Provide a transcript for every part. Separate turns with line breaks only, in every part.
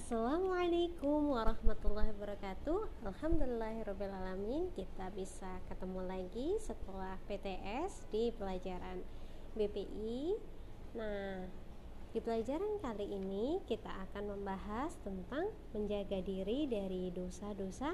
Assalamualaikum warahmatullahi wabarakatuh. Alhamdulillahirrahmanirrahim Kita bisa ketemu lagi setelah PTS di pelajaran BPI Nah, di pelajaran kali ini kita akan membahas tentang menjaga diri dari dosa-dosa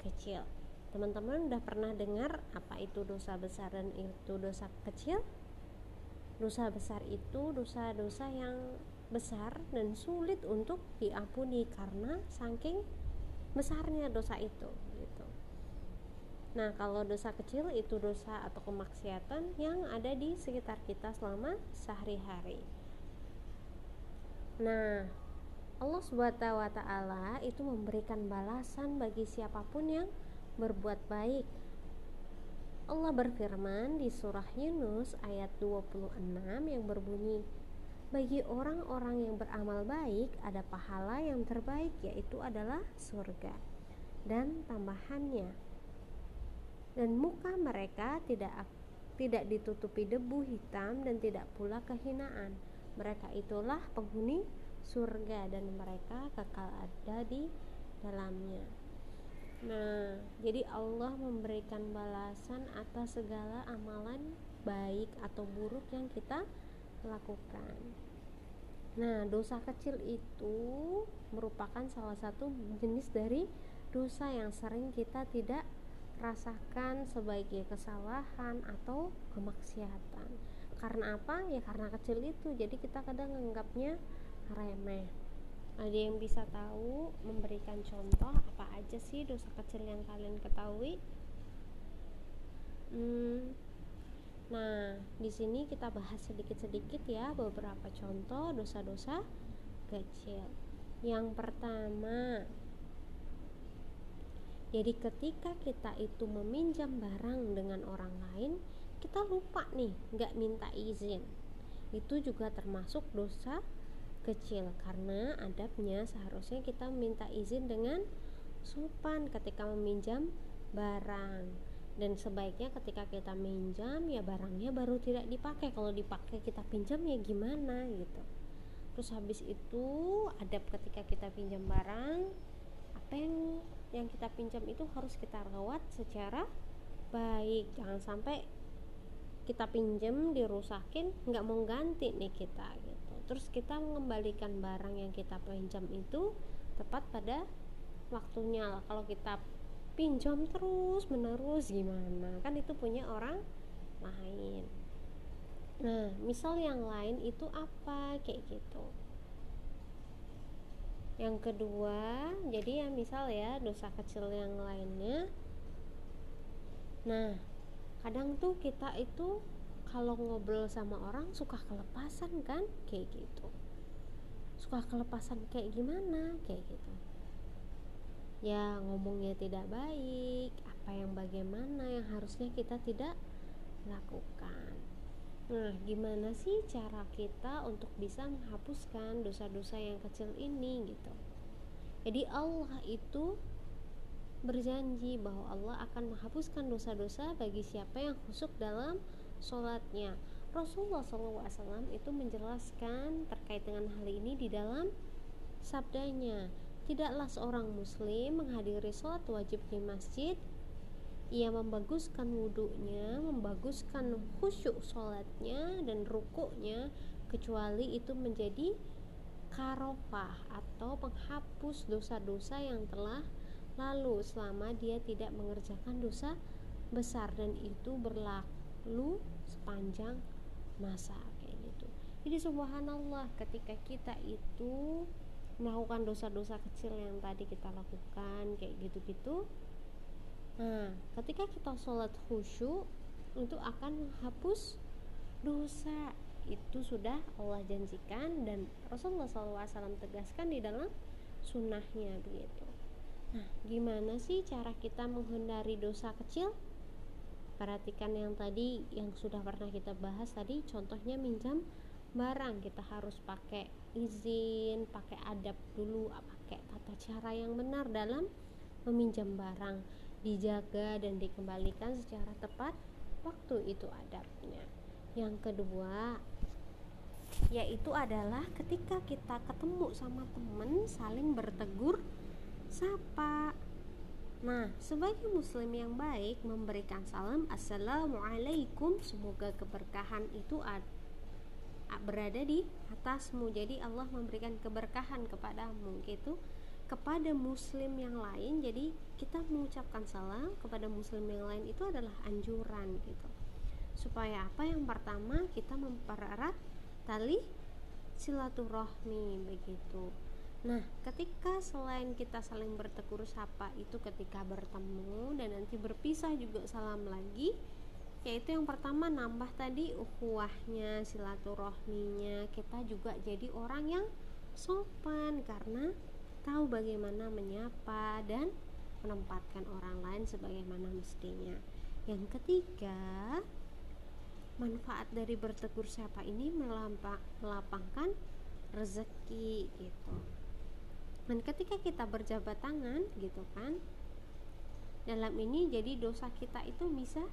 kecil. Teman-teman udah pernah dengar apa itu dosa besar dan itu dosa kecil? Dosa besar itu dosa-dosa yang besar dan sulit untuk diampuni karena saking besarnya dosa itu gitu. Nah, kalau dosa kecil itu dosa atau kemaksiatan yang ada di sekitar kita selama sehari-hari. Nah, Allah Subhanahu wa taala itu memberikan balasan bagi siapa pun yang berbuat baik. Allah berfirman di surah Yunus ayat 26 yang berbunyi, bagi orang-orang yang beramal baik ada pahala yang terbaik yaitu adalah surga dan tambahannya. Dan muka mereka tidak tidak ditutupi debu hitam dan tidak pula kehinaan. Mereka itulah penghuni surga dan mereka kekal ada di dalamnya. Nah, jadi Allah memberikan balasan atas segala amalan baik atau buruk yang kita lakukan. Nah, dosa kecil itu merupakan salah satu jenis dari dosa yang sering kita tidak rasakan sebagai kesalahan atau kemaksiatan. Karena apa? Ya karena kecil itu. Jadi kita kadang menganggapnya remeh. Ada yang bisa tahu memberikan contoh apa aja sih dosa kecil yang kalian ketahui? Hmm, Nah, di sini kita bahas sedikit-sedikit ya beberapa contoh dosa-dosa kecil. Yang pertama, jadi ketika kita itu meminjam barang dengan orang lain, kita lupa nih, nggak minta izin. Itu juga termasuk dosa kecil karena adabnya seharusnya kita minta izin dengan sopan ketika meminjam barang dan sebaiknya ketika kita minjam ya barangnya baru tidak dipakai. Kalau dipakai kita pinjam ya gimana gitu. Terus habis itu adab ketika kita pinjam barang apa yang yang kita pinjam itu harus kita rawat secara baik. Jangan sampai kita pinjam dirusakin nggak mau ganti nih kita gitu. Terus kita mengembalikan barang yang kita pinjam itu tepat pada waktunya kalau kita pinjam terus menerus gimana? Kan itu punya orang lain. Nah misal yang lain itu apa? Kayak gitu. Yang kedua jadi ya misal ya dosa kecil yang lainnya. Nah kadang tuh kita itu kalau ngobrol sama orang suka kelepasan kan? Kayak gitu. Suka kelepasan kayak gimana? Kayak gitu ya ngomongnya tidak baik apa yang bagaimana yang harusnya kita tidak lakukan. Nah gimana sih cara kita untuk bisa menghapuskan dosa-dosa yang kecil ini gitu? Jadi Allah itu berjanji bahwa Allah akan menghapuskan dosa-dosa bagi siapa yang khusyuk dalam sholatnya. Rasulullah SAW itu menjelaskan terkait dengan hal ini di dalam sabdanya Tidaklah seorang muslim menghadiri sholat wajib di masjid ia membaguskan wudhunya, membaguskan khusyuk sholatnya dan rukuknya kecuali itu menjadi karofah atau penghapus dosa-dosa yang telah lalu selama dia tidak mengerjakan dosa besar dan itu berlalu sepanjang masa kayak gitu. Jadi subhanallah ketika kita itu melakukan dosa-dosa kecil yang tadi kita lakukan kayak gitu-gitu. Nah ketika kita sholat khusyuk itu akan menghapus dosa. Itu sudah Allah janjikan dan Rasulullah SAW tegaskan di dalam sunnahnya begitu. Nah gimana sih cara kita menghindari dosa kecil? Perhatikan yang tadi yang sudah pernah kita bahas tadi contohnya minjam barang. Kita harus pakai izin pakai adab dulu pakai tata cara yang benar dalam meminjam barang. Dijaga dan dikembalikan secara tepat waktu itu adabnya. Yang kedua yaitu adalah ketika kita ketemu sama temen saling bertegur sapa. Nah, sebagai muslim yang baik memberikan salam Assalamualaikum Semoga keberkahan itu ada berada di atasmu. Jadi Allah memberikan keberkahan kepadamu gitu. Kepada muslim yang lain jadi kita mengucapkan salam kepada muslim yang lain itu adalah anjuran gitu. Supaya apa? Yang pertama kita mempererat tali silaturahmi begitu. Nah, ketika selain kita saling bertegur sapa itu ketika bertemu dan nanti berpisah juga salam lagi, yaitu yang pertama nambah tadi ukhuwahnya, silaturahminya. Kita juga jadi orang yang sopan karena tahu bagaimana menyapa dan menempatkan orang lain sebagaimana mestinya. Yang ketiga, manfaat dari bertegur sapa ini melapangkan rezeki gitu dan ketika kita berjabat tangan gitu kan dalam ini jadi dosa kita itu bisa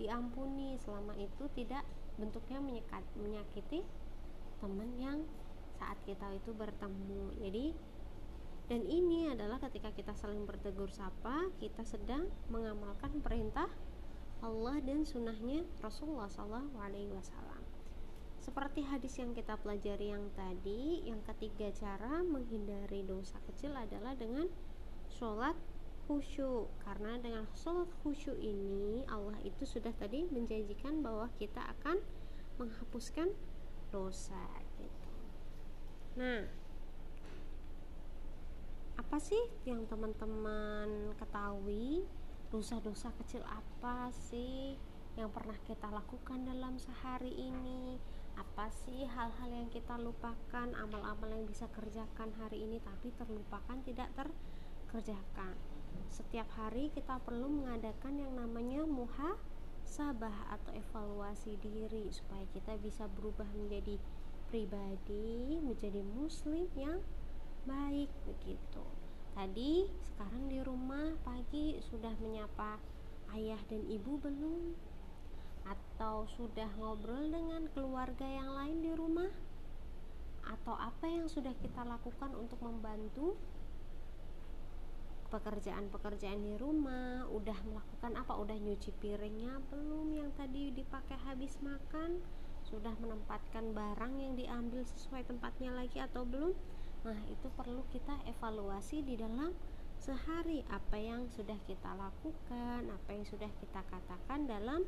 diampuni. Selama itu tidak bentuknya menyekat, menyakiti teman yang saat kita itu bertemu. Jadi dan ini adalah ketika kita saling bertegur sapa kita sedang mengamalkan perintah Allah dan sunnahnya Rasulullah SAW seperti hadis yang kita pelajari yang tadi, yang ketiga cara menghindari dosa kecil adalah dengan sholat khusyuk. Karena dengan sholat khusyuk ini Allah itu sudah tadi menjanjikan bahwa kita akan menghapuskan dosa. Gitu. Nah, apa sih yang teman-teman ketahui? Dosa-dosa kecil apa sih yang pernah kita lakukan dalam sehari ini? apa sih hal-hal yang kita lupakan amal-amal yang bisa kerjakan hari ini tapi terlupakan tidak terkerjakan setiap hari kita perlu mengadakan yang namanya muha sabah atau evaluasi diri supaya kita bisa berubah menjadi pribadi menjadi muslim yang baik begitu. Tadi sekarang di rumah pagi sudah menyapa ayah dan ibu belum? Atau sudah ngobrol dengan keluarga yang lain di rumah? Atau apa yang sudah kita lakukan untuk membantu pekerjaan-pekerjaan di rumah udah melakukan apa udah nyuci piringnya belum yang tadi dipakai habis makan sudah menempatkan barang yang diambil sesuai tempatnya lagi atau belum nah itu perlu kita evaluasi di dalam sehari apa yang sudah kita lakukan apa yang sudah kita katakan dalam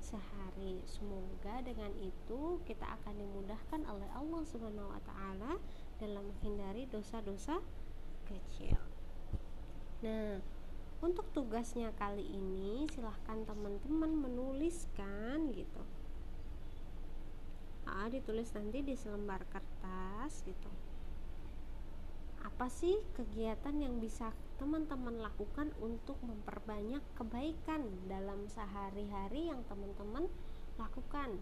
sehari. Semoga dengan itu kita akan dimudahkan oleh Allah Subhanahu wa taala dalam menghindari dosa-dosa kecil. Nah, untuk tugasnya kali ini silahkan teman-teman menuliskan gitu. Ah, ditulis nanti di selembar kertas gitu apa sih kegiatan yang bisa teman-teman lakukan untuk memperbanyak kebaikan dalam sehari-hari yang teman-teman lakukan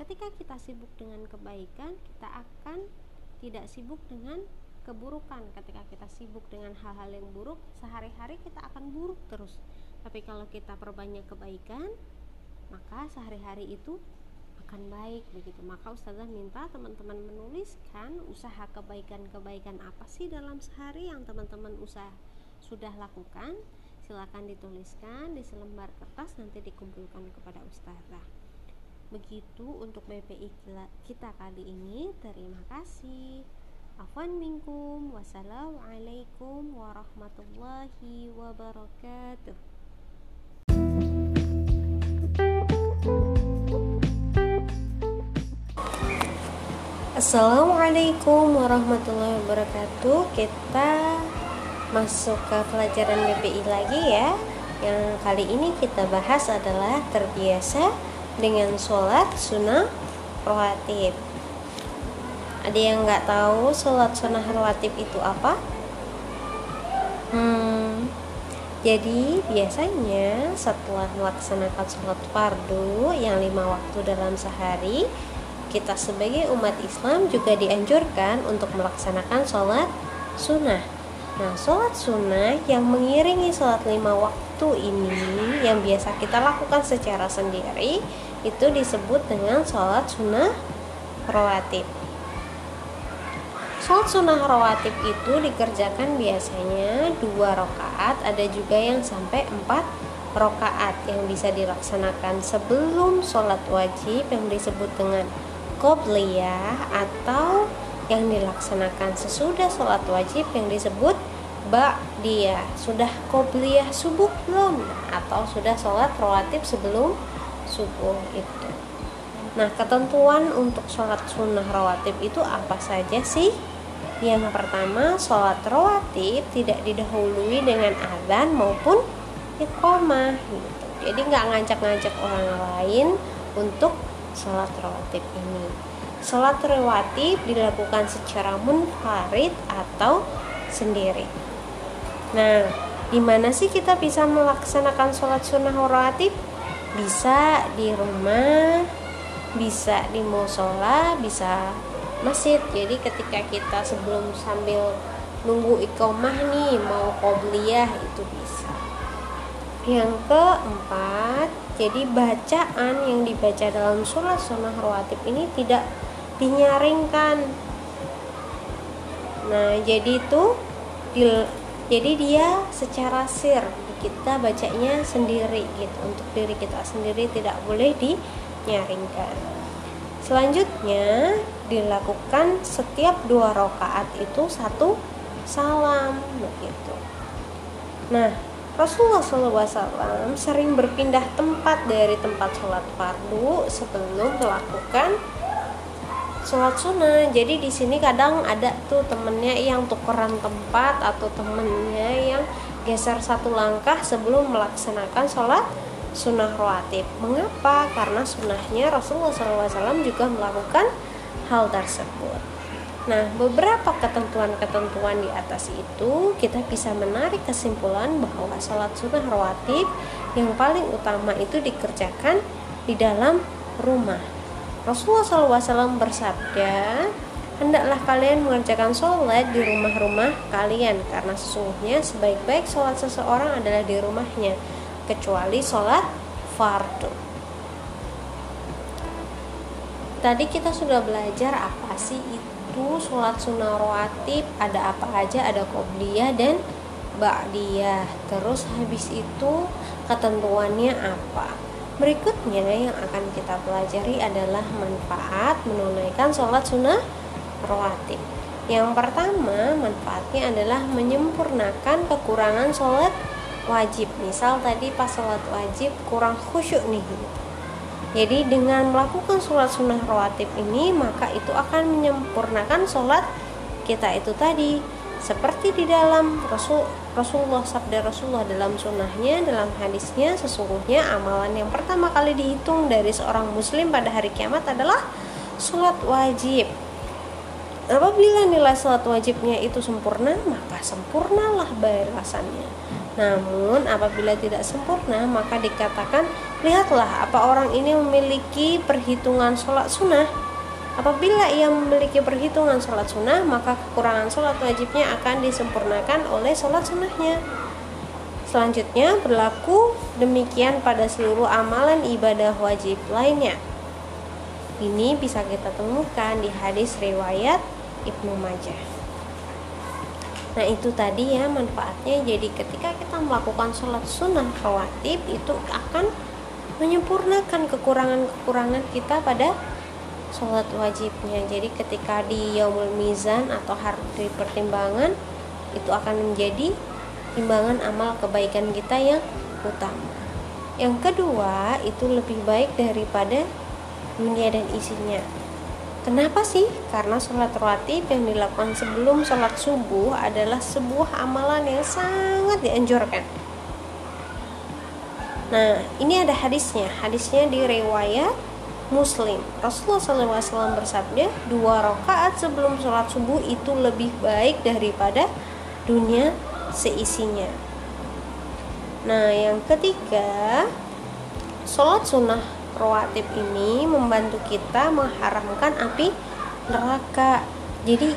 ketika kita sibuk dengan kebaikan kita akan tidak sibuk dengan keburukan ketika kita sibuk dengan hal-hal yang buruk sehari-hari kita akan buruk terus. Tapi kalau kita perbanyak kebaikan maka sehari-hari itu akan baik begitu. Maka ustazah minta teman-teman menuliskan usaha kebaikan-kebaikan apa sih dalam sehari yang teman-teman usaha sudah lakukan. Silakan dituliskan di selembar kertas nanti dikumpulkan kepada ustazah. Begitu untuk BPI kita kali ini. Terima kasih Afwan minkum wassalamualaikum warahmatullahi wabarakatuh. Assalamualaikum warahmatullahi wabarakatuh. Kita masuk ke pelajaran BPI lagi ya. Yang kali ini kita bahas adalah terbiasa dengan sholat sunnah rawatib Ada yang nggak tahu sholat sunnah rawatib itu apa? Hmm, jadi biasanya setelah melaksanakan sholat fardu yang lima waktu dalam sehari kita sebagai umat Islam juga dianjurkan untuk melaksanakan sholat sunnah. Nah, sholat sunnah yang mengiringi sholat lima waktu ini yang biasa kita lakukan secara sendiri itu disebut dengan sholat sunnah rawatib. Sholat sunnah rawatib itu dikerjakan biasanya dua rakaat ada juga yang sampai empat rakaat yang bisa dilaksanakan sebelum sholat wajib yang disebut dengan qobliyah atau yang dilaksanakan sesudah sholat wajib yang disebut ba'diyah. Sudah qobliyah subuh belum? Atau sudah sholat rawatib sebelum subuh itu? Nah ketentuan untuk sholat sunnah rawatib itu apa saja sih yang pertama sholat rawatib tidak didahului dengan azan maupun iqomah gitu. Jadi nggak ngajak-ngajak orang lain untuk sholat rawatib ini. Sholat rawatib dilakukan secara munfarid atau sendiri. Nah di mana sih kita bisa melaksanakan sholat sunnah rawatib bisa di rumah bisa di musola bisa masjid. Jadi ketika kita sebelum sambil nunggu ikomah nih mau qobliyah itu bisa. Yang keempat jadi bacaan yang dibaca dalam sholat sunnah rawatib ini tidak dinyaringkan. Nah jadi itu jadi dia secara sir kita bacanya sendiri gitu. Untuk diri kita sendiri tidak boleh dinyaringkan selanjutnya dilakukan setiap dua rakaat itu satu salam begitu nah Rasulullah SAW sering berpindah tempat dari tempat sholat fardu sebelum melakukan sholat sunnah. Jadi di sini kadang ada tuh temennya yang tukeran tempat atau temennya yang geser satu langkah sebelum melaksanakan sholat sunnah rawatib. Mengapa? Karena sunnahnya Rasulullah SAW juga melakukan hal tersebut. Nah, beberapa ketentuan-ketentuan di atas itu kita bisa menarik kesimpulan bahwa sholat sunnah rawatib yang paling utama itu dikerjakan di dalam rumah. Rasulullah SAW bersabda, hendaklah kalian mengerjakan sholat di rumah-rumah kalian karena sesungguhnya sebaik-baik sholat seseorang adalah di rumahnya kecuali sholat fardu. Tadi kita sudah belajar apa sih itu sholat sunnah rawatib ada apa aja ada qobliyah dan ba'diyah. Terus habis itu ketentuannya apa? Berikutnya yang akan kita pelajari adalah manfaat menunaikan sholat sunnah rawatib. Yang pertama manfaatnya adalah menyempurnakan kekurangan sholat wajib. Misal tadi pas sholat wajib kurang khusyuk nih. Jadi dengan melakukan sholat sunnah rawatib ini maka itu akan menyempurnakan sholat kita itu tadi. Seperti di dalam Rasul Rasulullah sabda Rasulullah dalam sunnahnya dalam hadisnya sesungguhnya amalan yang pertama kali dihitung dari seorang muslim pada hari kiamat adalah sholat wajib. Apabila nilai sholat wajibnya itu sempurna maka sempurnalah balasannya namun apabila tidak sempurna maka dikatakan lihatlah apa orang ini memiliki perhitungan sholat sunnah? Apabila ia memiliki perhitungan sholat sunnah maka kekurangan sholat wajibnya akan disempurnakan oleh sholat sunnahnya. Selanjutnya berlaku demikian pada seluruh amalan ibadah wajib lainnya. Ini bisa kita temukan di hadis riwayat Ibnu Majah Nah itu tadi ya manfaatnya. Jadi ketika kita melakukan sholat sunnah rawatib itu akan menyempurnakan kekurangan-kekurangan kita pada sholat wajibnya. Jadi ketika di yaumul mizan atau hari pertimbangan itu akan menjadi timbangan amal kebaikan kita yang utama. Yang kedua itu lebih baik daripada dunia dan isinya Kenapa sih? Karena sholat rawatib yang dilakukan sebelum sholat subuh adalah sebuah amalan yang sangat dianjurkan. Nah, ini ada hadisnya. Hadisnya di riwayat Muslim. Rasulullah SAW bersabda, dua rakaat sebelum sholat subuh itu lebih baik daripada dunia seisinya. Nah, yang ketiga, sholat sunnah rawatib ini membantu kita mengharamkan api neraka. Jadi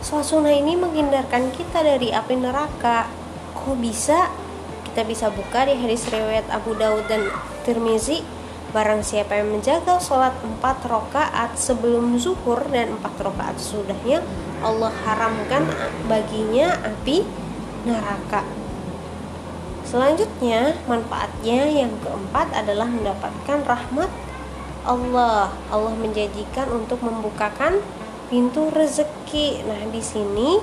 sunnah ini menghindarkan kita dari api neraka. Kok bisa? Kita bisa buka di hadis riwayat Abu Daud dan Tirmizi. Barang siapa yang menjaga sholat empat rakaat sebelum zuhur dan empat rakaat sudahnya Allah haramkan baginya api neraka selanjutnya manfaatnya yang keempat adalah mendapatkan rahmat Allah. Allah menjanjikan untuk membukakan pintu rezeki. Nah di sini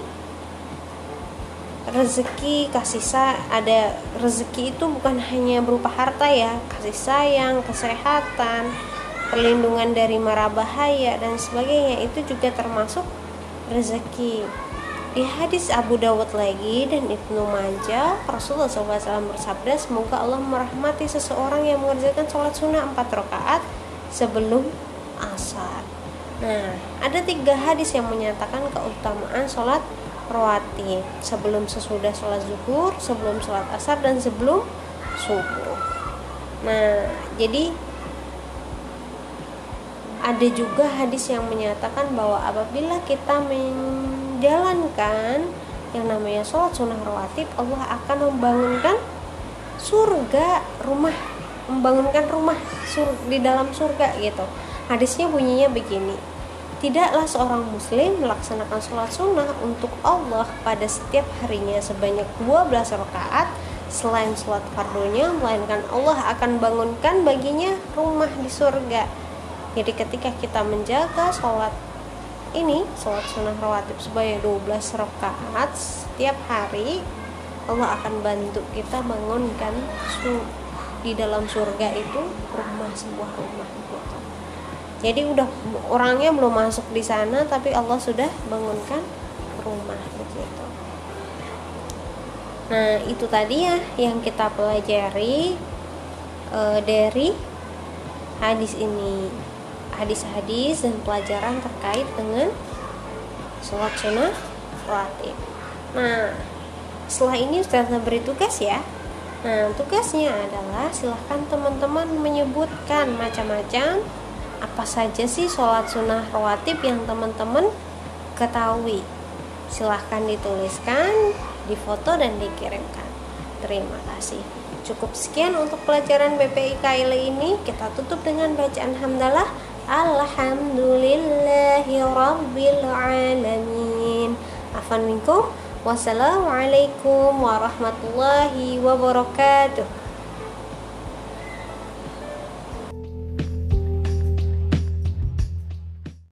rezeki kasih sayang ada rezeki itu bukan hanya berupa harta ya. Kasih sayang kesehatan perlindungan dari mara bahaya dan sebagainya. Itu juga termasuk rezeki di hadis Abu Dawud lagi dan Ibnu Majah Rasulullah SAW bersabda semoga Allah merahmati seseorang yang mengerjakan sholat sunnah 4 rakaat sebelum asar nah ada tiga hadis yang menyatakan keutamaan sholat rawatib sebelum sesudah sholat zuhur, sebelum sholat asar dan sebelum subuh. Nah, jadi ada juga hadis yang menyatakan bahwa apabila kita menjalankan yang namanya sholat sunnah rawatib, Allah akan membangunkan surga rumah, membangunkan rumah sur di dalam surga gitu. Hadisnya bunyinya begini Tidaklah seorang muslim melaksanakan sholat sunnah untuk Allah pada setiap harinya sebanyak 12 rakaat. Selain sholat fardunya melainkan Allah akan bangunkan baginya rumah di surga. Jadi ketika kita menjaga sholat ini sholat sunnah rawatib sebanyak 12 rakaat setiap hari Allah akan bantu kita bangunkan di dalam surga itu rumah sebuah rumah jadi udah orangnya belum masuk di sana tapi Allah sudah bangunkan rumah begitu. Nah itu tadi ya yang kita pelajari e, dari hadis ini hadis-hadis dan pelajaran terkait dengan sholat sunnah rawatib nah setelah ini Ustaz beri tugas ya. Nah, tugasnya adalah silahkan teman-teman menyebutkan macam-macam apa saja sih sholat sunnah rawatib yang teman-teman ketahui. Silahkan dituliskan difoto dan dikirimkan. Terima kasih. Cukup sekian untuk pelajaran BPI KL ini. Kita tutup dengan bacaan hamdalah Alhamdulillahi Rabbil Alamin. Afan minkum. Wassalamualaikum warahmatullahi wabarakatuh